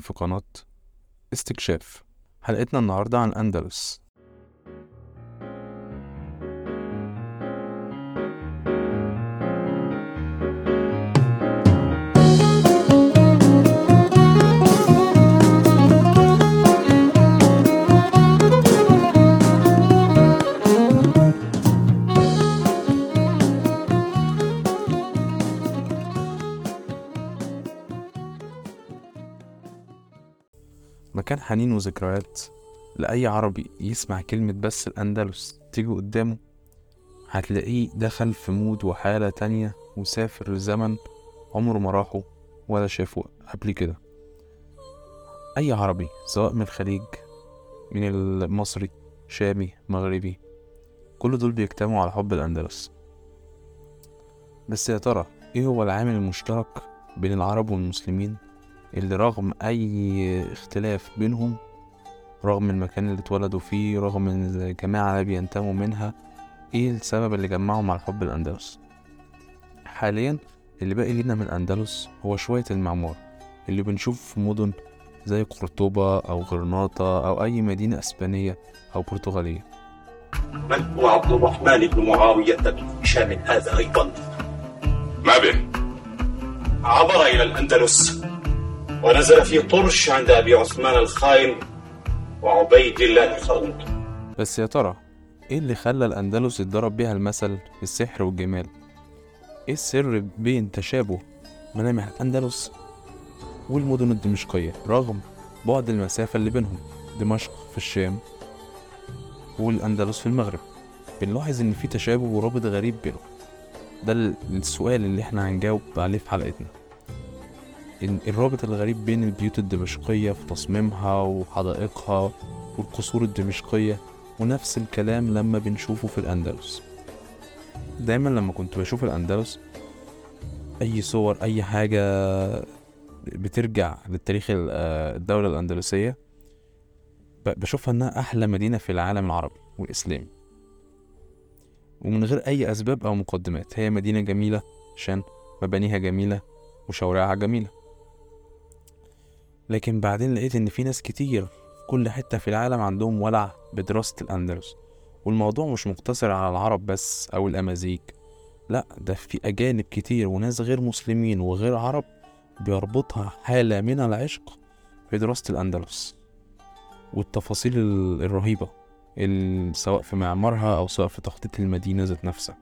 في قناة استكشاف. حلقتنا النهاردة عن الأندلس مكان حنين وذكريات لأي عربي يسمع كلمة بس الأندلس تيجي قدامه هتلاقيه دخل في مود وحالة تانية وسافر لزمن عمره ما راحه ولا شافه قبل كده. أي عربي سواء من الخليج من المصري شامي مغربي كل دول بيجتمعوا على حب الأندلس. بس يا ترى إيه هو العامل المشترك بين العرب والمسلمين؟ اللي رغم أي اختلاف بينهم رغم المكان اللي اتولدوا فيه رغم الجماعة اللي بينتموا منها إيه السبب اللي جمعهم على حب الأندلس؟ حاليا اللي باقي لينا من الأندلس هو شوية المعمار اللي بنشوف في مدن زي قرطبة أو غرناطة أو أي مدينة أسبانية أو برتغالية. من هو عبد الرحمن بن معاوية بن هشام هذا أيضا؟ ما به. عبر إلى الأندلس. ونزل في طرش عند أبي عثمان الخائن وعبيد الله الخروط بس يا ترى إيه اللي خلى الأندلس يتضرب بيها المثل في السحر والجمال؟ إيه السر بين تشابه ملامح الأندلس؟ والمدن الدمشقية رغم بعد المسافة اللي بينهم دمشق في الشام والأندلس في المغرب. بنلاحظ إن في تشابه ورابط غريب بينهم. ده ال- السؤال اللي إحنا هنجاوب عليه في حلقتنا. الرابط الغريب بين البيوت الدمشقية في تصميمها وحدائقها والقصور الدمشقية ونفس الكلام لما بنشوفه في الأندلس. دايما لما كنت بشوف الأندلس أي صور أي حاجة بترجع للتاريخ آه، الدولة الأندلسية بشوفها إنها أحلى مدينة في العالم العربي والإسلامي ومن غير أي أسباب أو مقدمات هي مدينة جميلة عشان مبانيها جميلة وشوارعها جميلة. لكن بعدين لقيت إن في ناس كتير في كل حتة في العالم عندهم ولع بدراسة الأندلس والموضوع مش مقتصر على العرب بس أو الأمازيغ لأ ده في أجانب كتير وناس غير مسلمين وغير عرب بيربطها حالة من العشق في دراسة الأندلس والتفاصيل ال- الرهيبة ال- سواء في معمارها أو سواء في تخطيط المدينة ذات نفسها.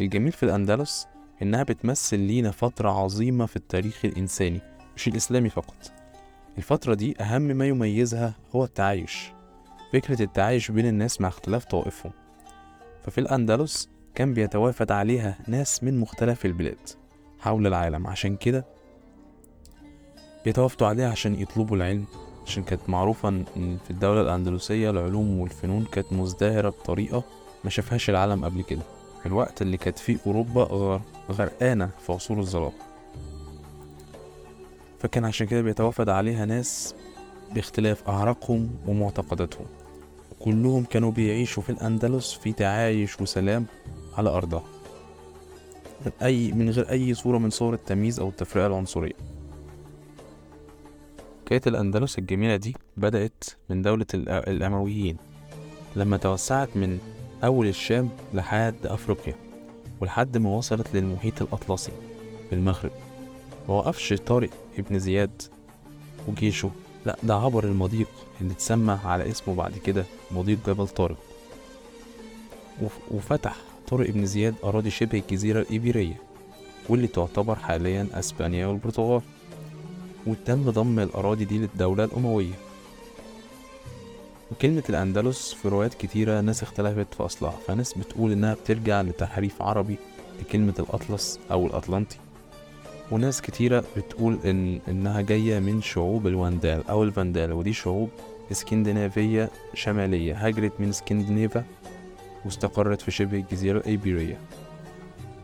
الجميل في الأندلس إنها بتمثل لينا فترة عظيمة في التاريخ الإنساني مش الإسلامي فقط. الفترة دي أهم ما يميزها هو التعايش. فكرة التعايش بين الناس مع اختلاف طوائفهم ففي الأندلس كان بيتوافد عليها ناس من مختلف البلاد حول العالم. عشان كده بيتوافدوا عليها عشان يطلبوا العلم. عشان كانت معروفة إن في الدولة الأندلسية العلوم والفنون كانت مزدهرة بطريقة ما شافهاش العالم قبل كده. الوقت اللي كانت فيه أوروبا غر- غرقانة في عصور الظلام فكان عشان كده بيتوافد عليها ناس باختلاف أعراقهم ومعتقداتهم. كلهم كانوا بيعيشوا في الأندلس في تعايش وسلام على أرضها. من أي من غير أي صورة من صور التمييز أو التفرقة العنصرية. حكاية الأندلس الجميلة دي بدأت من دولة الأ- الأمويين لما توسعت من أول الشام لحد أفريقيا ولحد ما وصلت للمحيط الأطلسي في المغرب. موقفش طارق ابن زياد وجيشه. لا ده عبر المضيق اللي اتسمى على اسمه بعد كده مضيق جبل طارق. وف- وفتح طارق ابن زياد أراضي شبه الجزيرة الإيبيرية واللي تعتبر حاليا أسبانيا والبرتغال. وتم ضم الأراضي دي للدولة الأموية. وكلمة الأندلس في روايات كتيرة ناس اختلفت في أصلها فناس بتقول إنها بترجع لتحريف عربي لكلمة الأطلس أو الأطلنطي. وناس كتيرة بتقول إن إنها جاية من شعوب الواندال أو الفاندال ودي شعوب إسكندنافية شمالية هاجرت من اسكندنافا واستقرت في شبه الجزيرة الإيبيرية.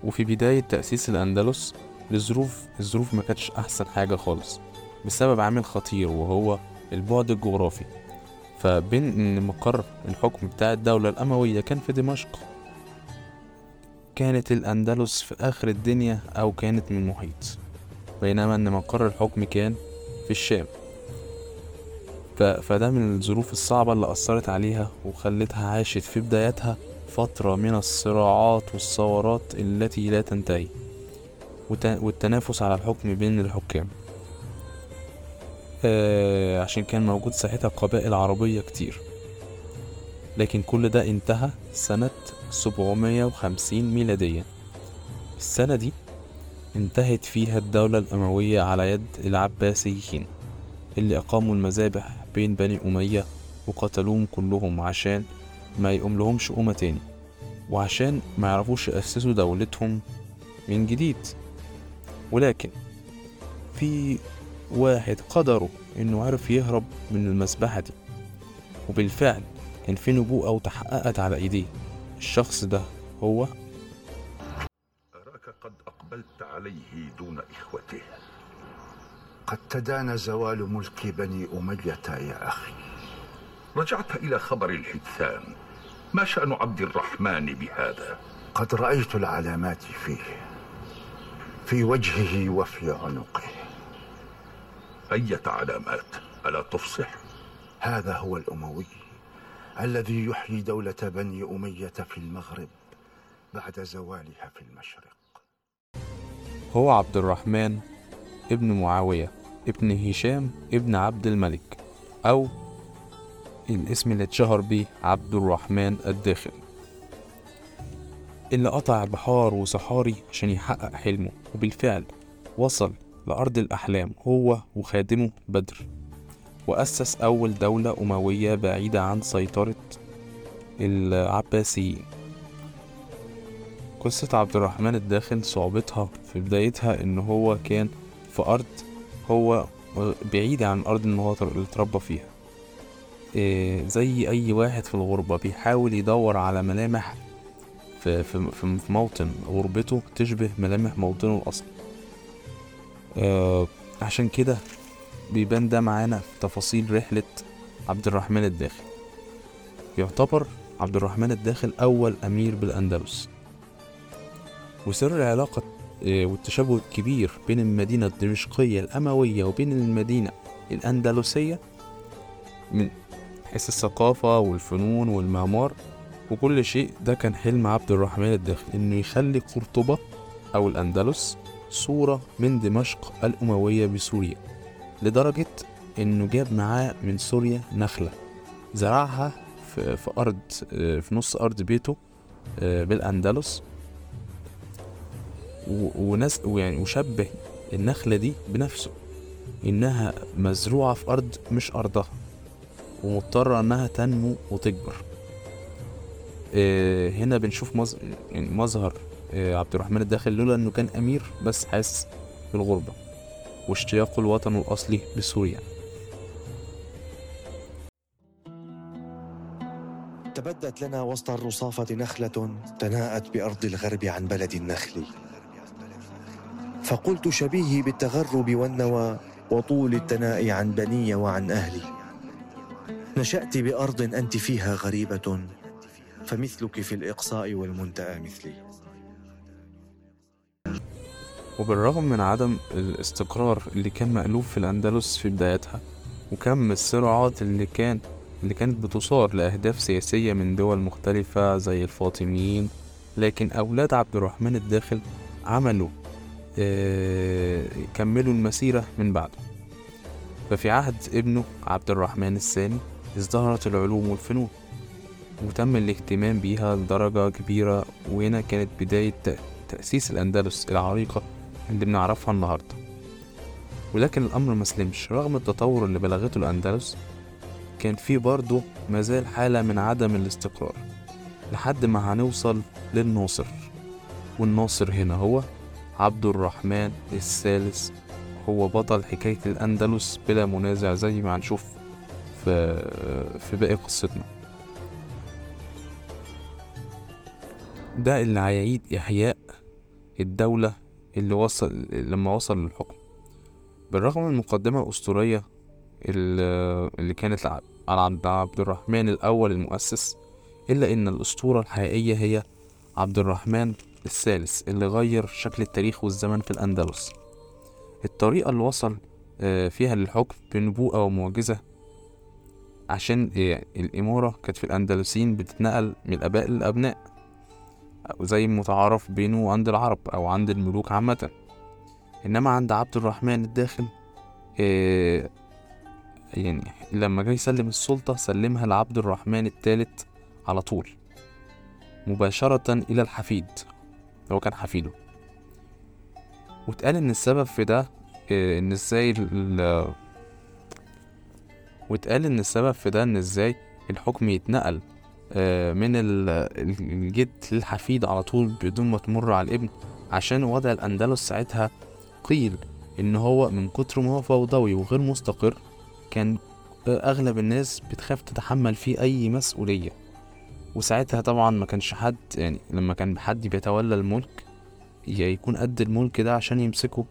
وفي بداية تأسيس الأندلس الظروف الظروف ما كانتش أحسن حاجة خالص بسبب عامل خطير وهو البعد الجغرافي. فبين إن مقر الحكم بتاع الدولة الأموية كان في دمشق. كانت الأندلس في آخر الدنيا أو كانت من المحيط بينما إن مقر الحكم كان في الشام. فده من الظروف الصعبة اللي أثرت عليها وخلتها عاشت في بدايتها فترة من الصراعات والثورات التي لا تنتهي. والتنافس على الحكم بين الحكام آه عشان كان موجود ساعتها قبائل عربية كتير لكن كل ده انتهى سنة 750 ميلاديا السنة دي انتهت فيها الدولة الأموية على يد العباسيين اللي أقاموا المذابح بين بني أمية وقتلوهم كلهم عشان ما يقوم لهمش قومة تاني وعشان ما يعرفوش يأسسوا دولتهم من جديد. ولكن في واحد قدره إنه عرف يهرب من المذبحة دي وبالفعل كان في نبوءة وتحققت على إيديه. الشخص ده هو؟ أراك قد أقبلت عليه دون إخوته. قد تدان زوال ملك بني أمية يا أخي. رجعت إلى خبر الحدثان. ما شأن عبد الرحمن بهذا؟ قد رأيت العلامات فيه في وجهه وفي عنقه. أية علامات ألا تفصح؟ هذا هو الأموي. الذي يحيي دولة بني أمية في المغرب بعد زوالها في المشرق. هو عبد الرحمن ابن معاوية ابن هشام ابن عبد الملك أو الاسم اللي اتشهر بيه عبد الرحمن الداخل. اللي قطع بحار وصحاري عشان يحقق حلمه وبالفعل وصل لأرض الأحلام هو وخادمه بدر. وأسس أول دولة أموية بعيدة عن سيطرة العباسيين قصة عبد الرحمن الداخل صعوبتها في بدايتها إن هو كان في أرض هو بعيد عن إن هو اللي اتربى فيها. إيه زي أي واحد في الغربة بيحاول يدور على ملامح في, في, في موطن غربته تشبه ملامح موطنه الأصلي. آه عشان كده بيبان ده معانا في تفاصيل رحلة عبد الرحمن الداخل. يعتبر عبد الرحمن الداخل أول أمير بالأندلس. وسر العلاقة آه، والتشابه الكبير بين المدينة الدمشقية الأموية وبين المدينة الأندلسية من حيث الثقافة والفنون والمعمار وكل شيء ده كان حلم عبد الرحمن الداخل إنه يخلي قرطبة أو الأندلس صورة من دمشق الأموية بسوريا. لدرجة إنه جاب معاه من سوريا نخلة. زرعها في, أرض في نص أرض بيته آه، بالأندلس. وناس ويعني وشبه النخلة دي بنفسه. إنها مزروعة في أرض مش أرضها ومضطرة إنها تنمو وتكبر. آه، هنا بنشوف. يعني مظهر آه، عبد الرحمن الداخل لولا إنه كان أمير بس حاسس بالغربة. واشتياقه لوطنه الأصلي بسوريا تبدت لنا وسط الرصافة نخلة تناءت بأرض الغرب عن بلد النخل. فقلت شبيهي بالتغرب والنوى وطول التناء عن بني وعن أهلي. نشأت بأرض أنت فيها غريبة فمثلك في الإقصاء والمنتأى مثلي. وبالرغم من عدم الاستقرار اللي كان مألوف في الأندلس في بدايتها وكم الصراعات اللي كان اللي كانت بتصار لأهداف سياسية من دول مختلفة زي الفاطميين لكن أولاد عبد الرحمن الداخل عملوا آه، كملوا المسيرة من بعده. ففي عهد ابنه عبد الرحمن الثاني ازدهرت العلوم والفنون وتم الاهتمام بيها لدرجة كبيرة وهنا كانت بداية تأ- تأسيس الأندلس العريقة اللي بنعرفها النهاردة. ولكن الأمر مسلمش رغم التطور اللي بلغته الأندلس كان في برضه مازال حالة من عدم الاستقرار لحد ما هنوصل للناصر. والناصر هنا هو عبد الرحمن الثالث. هو بطل حكاية الأندلس بلا منازع زي ما هنشوف في في باقي قصتنا. ده اللي هيعيد إحياء الدولة اللي وصل لما وصل للحكم. بالرغم من المقدمة الأسطورية اللي كانت ع- على عبد الرحمن الأول المؤسس إلا إن الأسطورة الحقيقية هي عبد الرحمن الثالث اللي غير شكل التاريخ والزمن في الأندلس. الطريقة اللي وصل آه، فيها للحكم بنبوءة ومعجزة عشان آه، الإمارة كانت في الأندلسين بتتنقل من الآباء للأبناء. زي المتعارف بينه وعند العرب أو عند الملوك عامة. إنما عند عبد الرحمن الداخل آه، يعني لما جه يسلم السلطة سلمها لعبد الرحمن الثالث على طول مباشرة إلى الحفيد هو كان حفيده. واتقال إن السبب في ده آه، إن إزاي ال- ال- واتقال إن السبب في ده إن إزاي الحكم يتنقل من ال- ال- الجد للحفيد على طول بدون ما تمر على الابن عشان وضع الأندلس ساعتها قيل إن هو من كتر ما هو فوضوي وغير مستقر كان آه، أغلب الناس بتخاف تتحمل فيه أي مسؤولية. وساعتها طبعا ما كانش حد يعني لما كان حد بيتولى الملك يا يكون قد الملك ده عشان يمسكه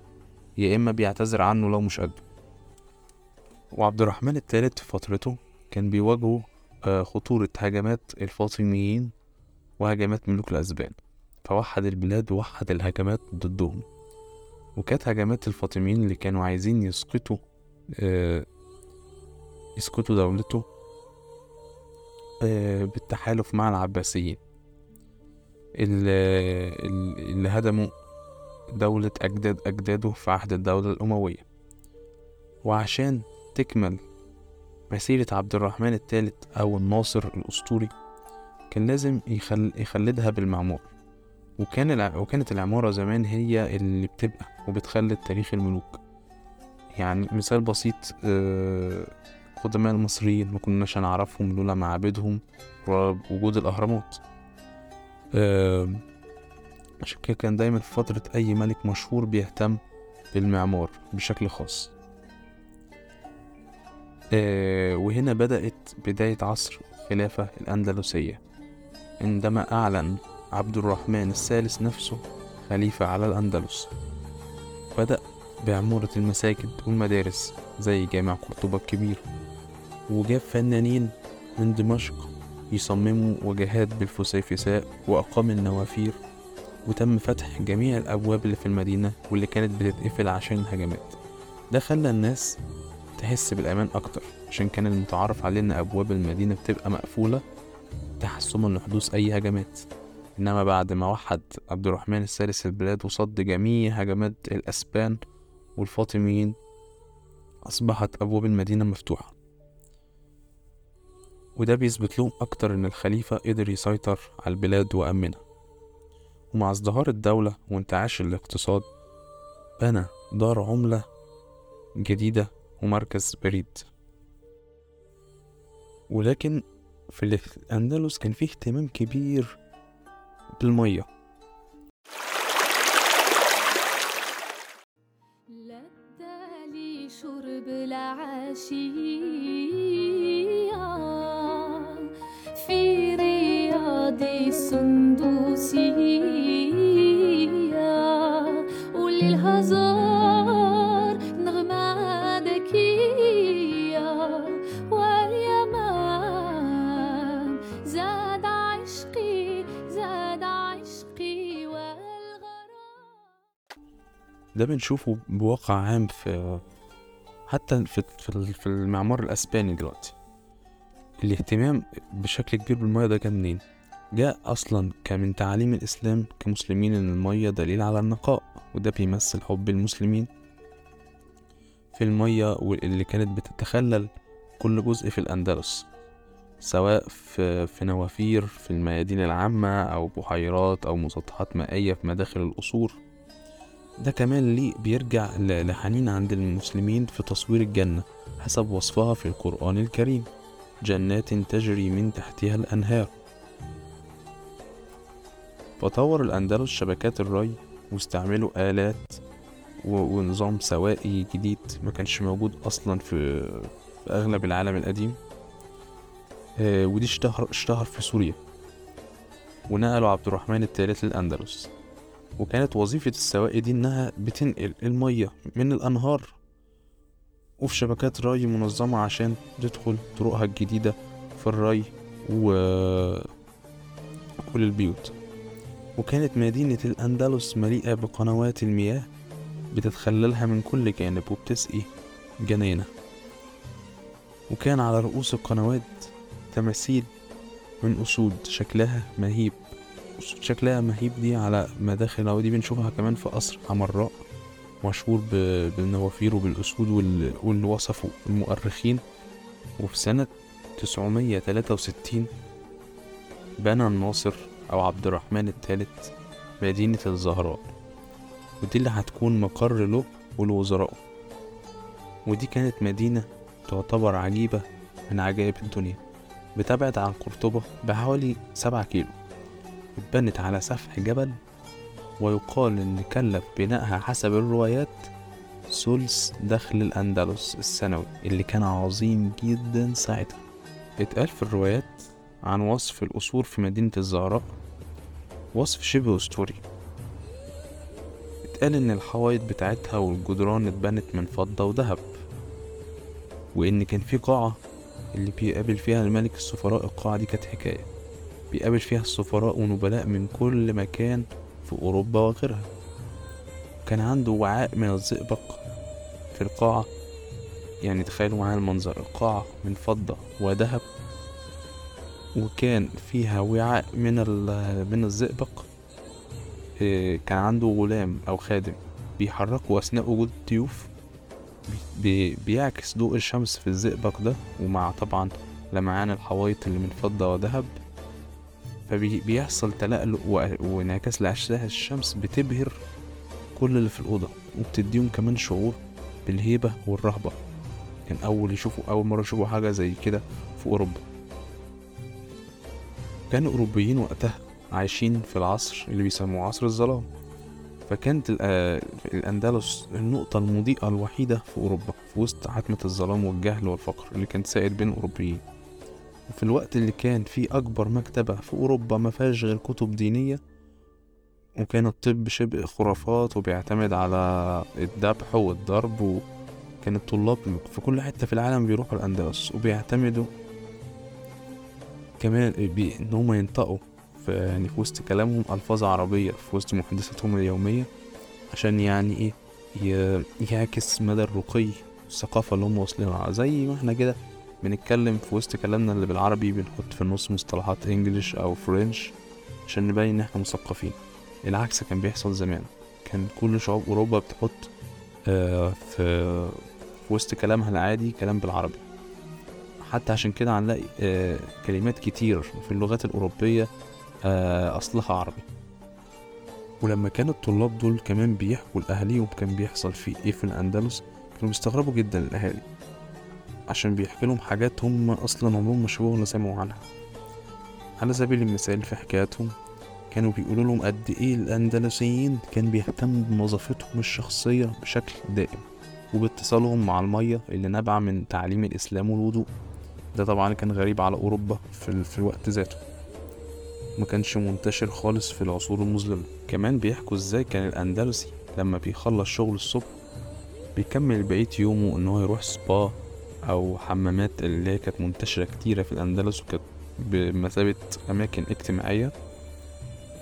يا إما بيعتذر عنه لو مش قده وعبد الرحمن الثالث في فترته كان بيواجهه آه، خطورة هجمات الفاطميين وهجمات ملوك الأسبان. فوحد البلاد ووحد الهجمات ضدهم. وكانت هجمات الفاطميين اللي كانوا عايزين يسقطوا آه، يسقطوا دولته آه، بالتحالف مع العباسيين. اللي, اللي هدموا دولة أجداد أجداده في عهد الدولة الأموية. وعشان تكمل مسيرة عبد الرحمن الثالث أو الناصر الأسطوري كان لازم يخل... يخلدها بالمعمار وكان الع... وكانت العمارة زمان هي اللي بتبقى وبتخلد تاريخ الملوك. يعني مثال بسيط آه، قدماء المصريين ما كناش هنعرفهم لولا معابدهم ووجود الأهرامات. آه، عشان كده كان دايما في فترة أي ملك مشهور بيهتم بالمعمار بشكل خاص. وهنا بدأت بداية عصر الخلافة الأندلسية عندما أعلن عبد الرحمن الثالث نفسه خليفة على الأندلس. بدأ بعمارة المساجد والمدارس زي جامع قرطبة الكبير وجاب فنانين من دمشق يصمموا وجهات بالفسيفساء وأقام النوافير وتم فتح جميع الأبواب اللي في المدينة واللي كانت بتتقفل عشان الهجمات. ده خلى الناس تحس بالأمان أكتر عشان كان المتعارف عليه إن أبواب المدينة بتبقى مقفولة تحسما لحدوث أي هجمات. إنما بعد ما وحد عبد الرحمن الثالث البلاد وصد جميع هجمات الأسبان والفاطميين أصبحت أبواب المدينة مفتوحة. وده بيثبت لهم أكتر إن الخليفة قدر يسيطر على البلاد وأمنها. ومع ازدهار الدولة وانتعاش الاقتصاد بنى دار عملة جديدة ومركز بريد. ولكن في الأندلس كان فيه اهتمام كبير بالمية. ده بنشوفه بواقع عام في حتى في في المعمار الأسباني دلوقتي الاهتمام بشكل كبير بالمية ده جه منين؟ جاء أصلا كمن تعاليم الإسلام كمسلمين إن المية دليل على النقاء وده بيمثل حب المسلمين في المية واللي كانت بتتخلل كل جزء في الأندلس سواء في, في نوافير في الميادين العامة أو بحيرات أو مسطحات مائية في مداخل القصور ده كمان ليه بيرجع لحنين عند المسلمين في تصوير الجنة حسب وصفها في القرآن الكريم. جنات تجري من تحتها الأنهار. فطور الأندلس شبكات الري واستعملوا آلات ونظام سوائي جديد ما كانش موجود أصلا في, في أغلب العالم القديم. آه، ودي اشتهر, اشتهر في سوريا. ونقلوا عبد الرحمن الثالث للأندلس. وكانت وظيفة السواقي دي إنها بتنقل المية من الأنهار وفي شبكات ري منظمة عشان تدخل طرقها الجديدة في الري و كل البيوت. وكانت مدينة الأندلس مليئة بقنوات المياه بتتخللها من كل جانب وبتسقي جنينة وكان على رؤوس القنوات تماثيل من أسود شكلها مهيب. شكلها مهيب دي على مداخل ودي بنشوفها كمان في قصر حمراء مشهور بالنوافير وبالأسود وال- واللي وصفوا المؤرخين. وفي سنة 963 بنى الناصر أو عبد الرحمن الثالث مدينة الزهراء. ودي اللي هتكون مقر له ولوزرائه ودي كانت مدينة تعتبر عجيبة من عجائب الدنيا. بتبعد عن قرطبة بحوالي سبعة كيلو. اتبنت على سفح جبل ويقال إن كلف بنائها حسب الروايات ثلث دخل الأندلس السنوي اللي كان عظيم جدا ساعتها. اتقال في الروايات عن وصف القصور في مدينة الزهراء وصف شبه أسطوري. اتقال إن الحوايط بتاعتها والجدران اتبنت من فضة وذهب وإن كان في قاعة اللي بيقابل فيها الملك السفراء القاعة دي كانت حكاية. بيقابل فيها السفراء ونبلاء من كل مكان في أوروبا وغيرها. كان عنده وعاء من الزئبق في القاعة يعني تخيلوا معايا المنظر القاعة من فضة وذهب وكان فيها وعاء من من الزئبق. إيه، كان عنده غلام أو خادم بيحركه أثناء وجود الضيوف بي بيعكس ضوء الشمس في الزئبق ده. ومع طبعا لمعان الحوايط اللي من فضة وذهب. فبيحصل تلألؤ وانعكاس لأشعة الشمس بتبهر كل اللي في الأوضة وبتديهم كمان شعور بالهيبة والرهبة. كان أول يشوفوا أول مرة يشوفوا حاجة زي كده في أوروبا. كان الأوروبيين وقتها عايشين في العصر اللي بيسموه عصر الظلام. فكانت آه، الأندلس النقطة المضيئة الوحيدة في أوروبا في وسط عتمة الظلام والجهل والفقر اللي كان سائد بين الأوروبيين وفي الوقت اللي كان فيه أكبر مكتبة في أوروبا ما فيهاش غير كتب دينية وكان الطب شبه خرافات وبيعتمد على الذبح والضرب وكان الطلاب في كل حتة في العالم بيروحوا الأندلس وبيعتمدوا كمان إن هما ينطقوا في يعني في وسط كلامهم ألفاظ عربية في وسط محادثتهم اليومية عشان يعني إيه يعكس مدى الرقي والثقافة اللي هم واصلين زي ما إحنا كده بنتكلم في وسط كلامنا اللي بالعربي بنحط في النص مصطلحات إنجليش أو فرنش عشان نبين إن إحنا مثقفين. العكس كان بيحصل زمان. كان كل شعوب أوروبا بتحط آه، في وسط كلامها العادي كلام بالعربي. حتى عشان كده هنلاقي آه، كلمات كتير في اللغات الأوروبية آه، أصلها عربي. ولما كان الطلاب دول كمان بيحكوا لأهاليهم كان بيحصل في إيه في الأندلس كانوا بيستغربوا جدا الأهالي. عشان بيحكي لهم حاجات هم أصلا عمرهم ما شافوها ولا سمعوا عنها. على سبيل المثال في حكاياتهم كانوا بيقولوا لهم قد إيه الأندلسيين كان بيهتموا بنظافتهم الشخصية بشكل دائم وباتصالهم مع المية اللي نابعة من تعليم الإسلام والوضوء. ده طبعا كان غريب على أوروبا في. في الوقت ذاته. ما كانش منتشر خالص في العصور المظلمة. كمان بيحكوا إزاي كان الأندلسي لما بيخلص شغل الصبح بيكمل بقية يومه إن هو يروح سبا أو حمامات اللي هي كانت منتشرة كتيرة في الأندلس وكانت بمثابة أماكن اجتماعية.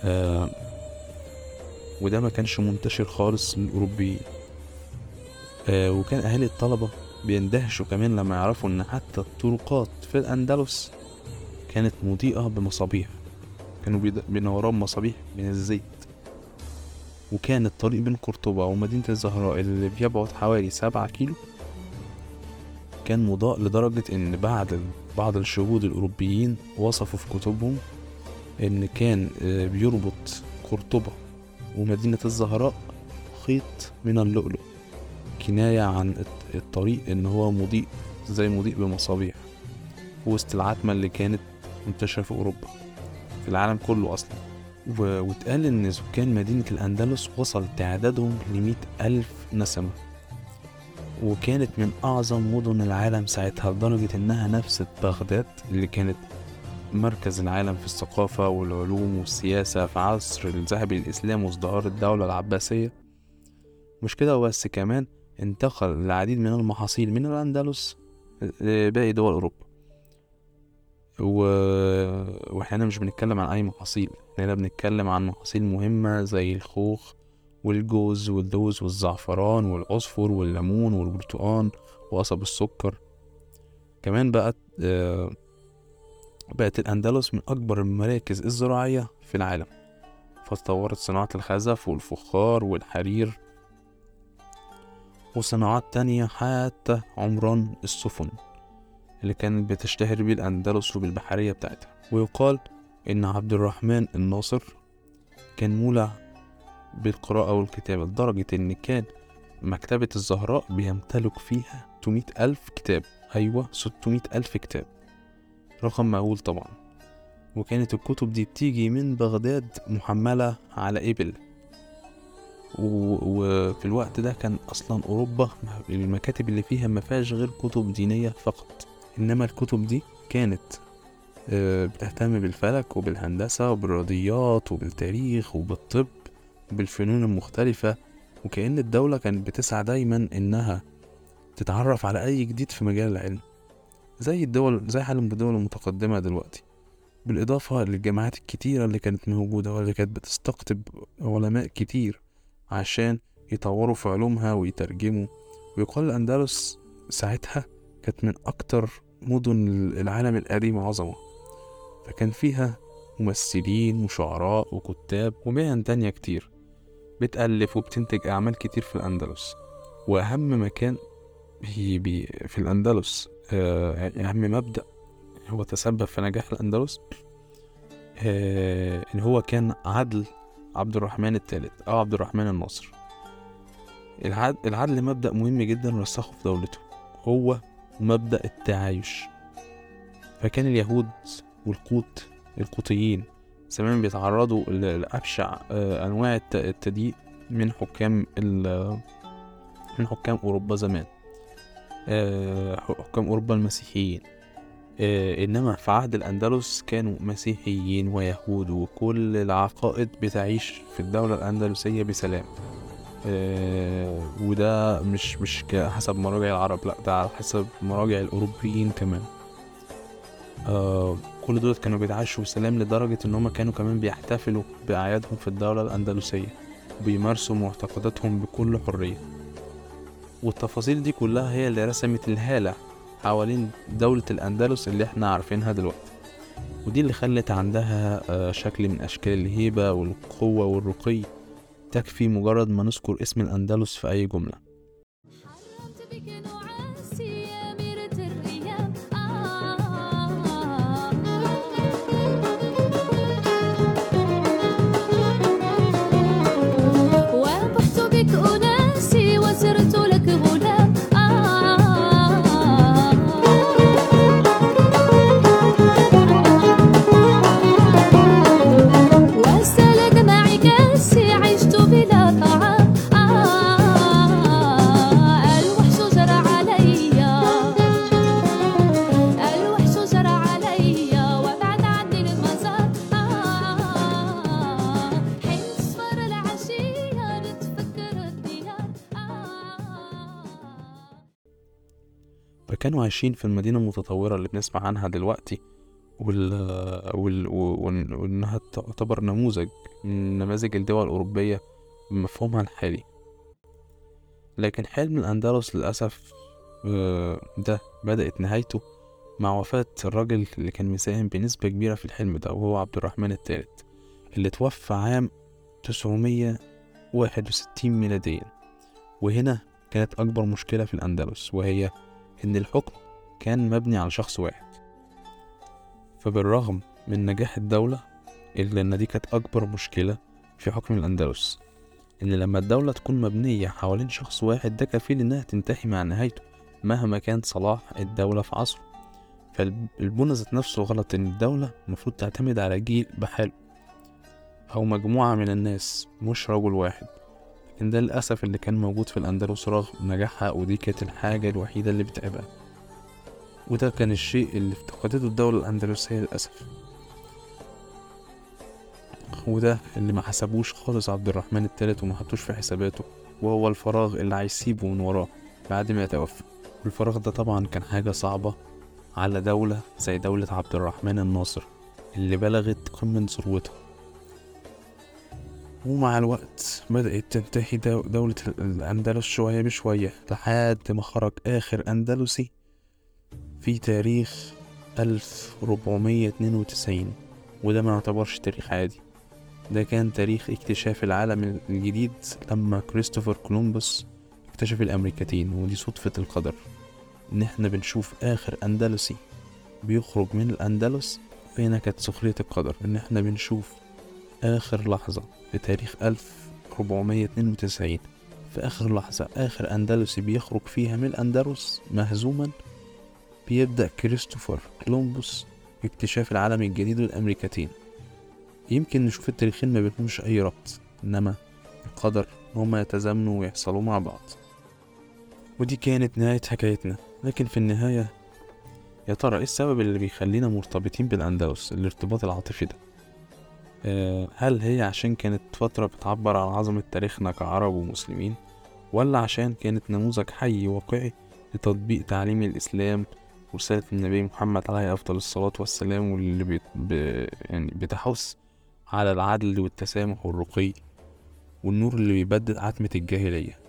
آه وده ما كانش منتشر خالص للأوروبيين آه وكان أهالي الطلبة بيندهشوا كمان لما يعرفوا إن حتى الطرقات في الأندلس كانت مضيئة بمصابيح. كانوا بينوروها بمصابيح من الزيت. وكان الطريق بين قرطبة ومدينة الزهراء اللي بيبعد حوالي سبعة كيلو كان مضاء لدرجة إن بعد بعض الشهود الأوروبيين وصفوا في كتبهم إن كان آه، بيربط قرطبة ومدينة الزهراء خيط من اللؤلؤ كناية عن الط- الطريق إن هو مضيء زي مضيء بمصابيح وسط العتمة اللي كانت منتشرة في أوروبا في العالم كله أصلا. واتقال إن سكان مدينة الأندلس وصل تعدادهم لمئة ألف نسمة. وكانت من أعظم مدن العالم ساعتها لدرجة إنها نفست بغداد اللي كانت مركز العالم في الثقافة والعلوم والسياسة في عصر الذهبي للإسلام وازدهار الدولة العباسية. مش كده وبس كمان انتقل العديد من المحاصيل من الأندلس لباقي دول أوروبا. و... وإحنا هنا مش بنتكلم عن أي محاصيل هنا بنتكلم عن محاصيل مهمة زي الخوخ والجوز واللوز والزعفران والعصفر والليمون والبرتقال وقصب السكر. كمان بقت آه، بقت الأندلس من أكبر المراكز الزراعية في العالم. فتطورت صناعة الخزف والفخار والحرير وصناعات تانية حتى عمران السفن اللي كانت بتشتهر بيه الأندلس وبالبحرية بتاعتها. ويقال إن عبد الرحمن الناصر كان مولع بالقراءة والكتابة لدرجة إن كان مكتبة الزهراء بيمتلك فيها 600 ألف كتاب. أيوة 600 ألف كتاب. رقم مهول طبعا. وكانت الكتب دي بتيجي من بغداد محملة على إبل. وفي الوقت ده كان أصلا أوروبا المكاتب اللي فيها ما غير كتب دينية فقط. إنما الكتب دي كانت آه، بتهتم بالفلك وبالهندسة وبالرياضيات وبالتاريخ وبالطب. وبالفنون المختلفة وكأن الدولة كانت بتسعى دايما إنها تتعرف على أي جديد في مجال العلم زي الدول زي حال الدول المتقدمة دلوقتي بالإضافة للجامعات الكتيرة اللي كانت موجودة واللي كانت بتستقطب علماء كتير عشان يطوروا في علومها ويترجموا ويقال الأندلس ساعتها كانت من أكتر مدن العالم القديم عظمة فكان فيها ممثلين وشعراء وكتاب ومهن تانية كتير. بتألف وبتنتج أعمال كتير في الأندلس. وأهم مكان بي بي في الأندلس آه، أهم مبدأ هو تسبب في نجاح الأندلس آه، إن هو كان عدل عبد الرحمن الثالث أو عبد الرحمن الناصر. العدل, العدل مبدأ مهم جدا رسخه في دولته هو مبدأ التعايش. فكان اليهود والقوط القوطيين زمان بيتعرضوا لأبشع آه، أنواع الت- التضييق من حكام من حكام أوروبا زمان. آه، حكام أوروبا المسيحيين. آه، إنما في عهد الأندلس كانوا مسيحيين ويهود وكل العقائد بتعيش في الدولة الأندلسية بسلام. وده مش مش حسب مراجع العرب لأ ده على حسب مراجع الأوروبيين كمان. كل دول كانوا بيتعايشوا بسلام لدرجة إن هما كانوا كمان بيحتفلوا بأعيادهم في الدولة الأندلسية وبيمارسوا معتقداتهم بكل حرية. والتفاصيل دي كلها هي اللي رسمت الهالة حوالين دولة الأندلس اللي إحنا عارفينها دلوقتي. ودي اللي خلت عندها آه، شكل من أشكال الهيبة والقوة والرقي تكفي مجرد ما نذكر اسم الأندلس في أي جملة. عايشين في المدينة المتطورة اللي بنسمع عنها دلوقتي وال... وال... وال... وإنها تعتبر نموذج من نماذج الدول الأوروبية بمفهومها الحالي. لكن حلم الأندلس للأسف آه، ده بدأت نهايته مع وفاة الراجل اللي كان مساهم بنسبة كبيرة في الحلم ده وهو عبد الرحمن الثالث اللي توفى عام 961 ميلاديا. وهنا كانت أكبر مشكلة في الأندلس وهي إن الحكم كان مبني على شخص واحد. فبالرغم من نجاح الدولة إلا إن دي كانت أكبر مشكلة في حكم الأندلس. إن لما الدولة تكون مبنية حوالين شخص واحد ده كفيل إنها تنتهي مع نهايته مهما كان صلاح الدولة في عصره. فالبنى ذات نفسه غلط إن الدولة المفروض تعتمد على جيل بحاله أو مجموعة من الناس مش رجل واحد. لكن ده للأسف اللي كان موجود في الأندلس رغم نجاحها ودي كانت الحاجة الوحيدة اللي بتعبها. وده كان الشيء اللي افتقدته الدولة الأندلسية للأسف. وده اللي ما حسبوش خالص عبد الرحمن التالت وما حطوش في حساباته وهو الفراغ اللي هيسيبه من وراه بعد ما يتوفى. والفراغ ده طبعا كان حاجة صعبة على دولة زي دولة عبد الرحمن الناصر اللي بلغت قمة ثروتها. ومع الوقت بدأت تنتهي دو- دولة ال- الأندلس شوية بشوية لحد ما خرج آخر أندلسي في تاريخ 1492 وده ما يعتبرش تاريخ عادي. ده كان تاريخ اكتشاف العالم الجديد لما كريستوفر كولومبوس اكتشف الأمريكتين ودي صدفة القدر. إن إحنا بنشوف آخر أندلسي بيخرج من الأندلس هنا كانت سخرية القدر. إن إحنا بنشوف آخر لحظة في تاريخ 1492 في آخر لحظة آخر أندلسي بيخرج فيها من الأندلس مهزوما بيبدأ كريستوفر كولومبوس اكتشاف العالم الجديد والأمريكتين يمكن نشوف التاريخين ما بينهمش أي ربط إنما القدر إن هما يتزامنوا ويحصلوا مع بعض. ودي كانت نهاية حكايتنا. لكن في النهاية يا ترى إيه السبب اللي بيخلينا مرتبطين بالأندلس الارتباط العاطفي ده؟ هل هي عشان كانت فترة بتعبر عن عظمة تاريخنا كعرب ومسلمين ولا عشان كانت نموذج حي واقعي لتطبيق تعليم الإسلام ورسالة النبي محمد عليه أفضل الصلاة والسلام واللي بيت ب... يعني بتحث على العدل والتسامح والرقي والنور اللي بيبدد عتمة الجاهلية؟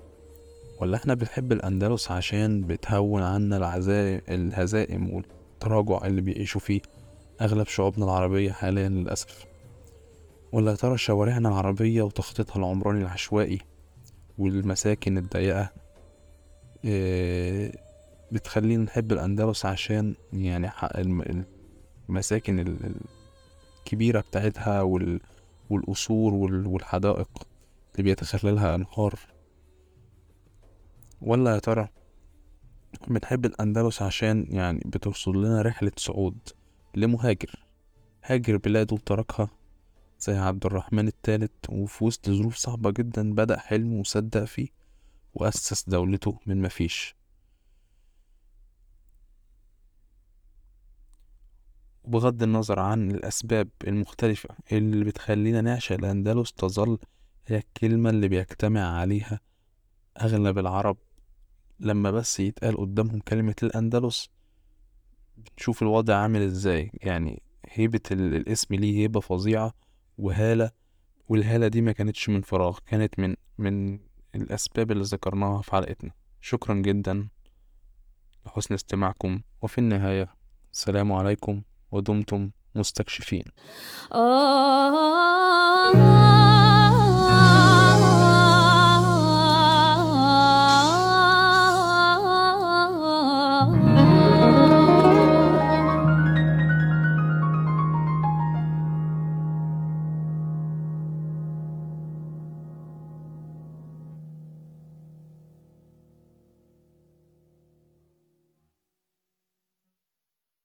ولا إحنا بنحب الأندلس عشان بتهون عنا العزائم الهزائم والتراجع اللي بيعيشوا فيه أغلب شعوبنا العربية حاليا للأسف؟ ولا ترى شوارعنا العربية وتخطيطها العمراني العشوائي والمساكن الضيقة إيه، بتخلينا نحب الأندلس عشان يعني المساكن ال- ال- الكبيرة بتاعتها وال- والقصور وال- والحدائق اللي بيتخللها أنهار. ولا يا ترى بنحب الأندلس عشان يعني بترصد لنا رحلة صعود لمهاجر هاجر بلاده وتركها؟ زي عبد الرحمن الثالث وفي وسط ظروف صعبة جدا بدأ حلمه وصدق فيه وأسس دولته من مفيش وبغض النظر عن الأسباب المختلفة اللي بتخلينا نعشق الأندلس تظل هي الكلمة اللي بيجتمع عليها أغلب العرب. لما بس يتقال قدامهم كلمة الأندلس بنشوف الوضع عامل إزاي. يعني هيبة ال- الاسم ليه هيبة فظيعة. وهالة والهالة دي ما كانتش من فراغ كانت من من الأسباب اللي ذكرناها في حلقتنا. شكرا جدا لحسن استماعكم وفي النهاية السلام عليكم ودمتم مستكشفين. آه.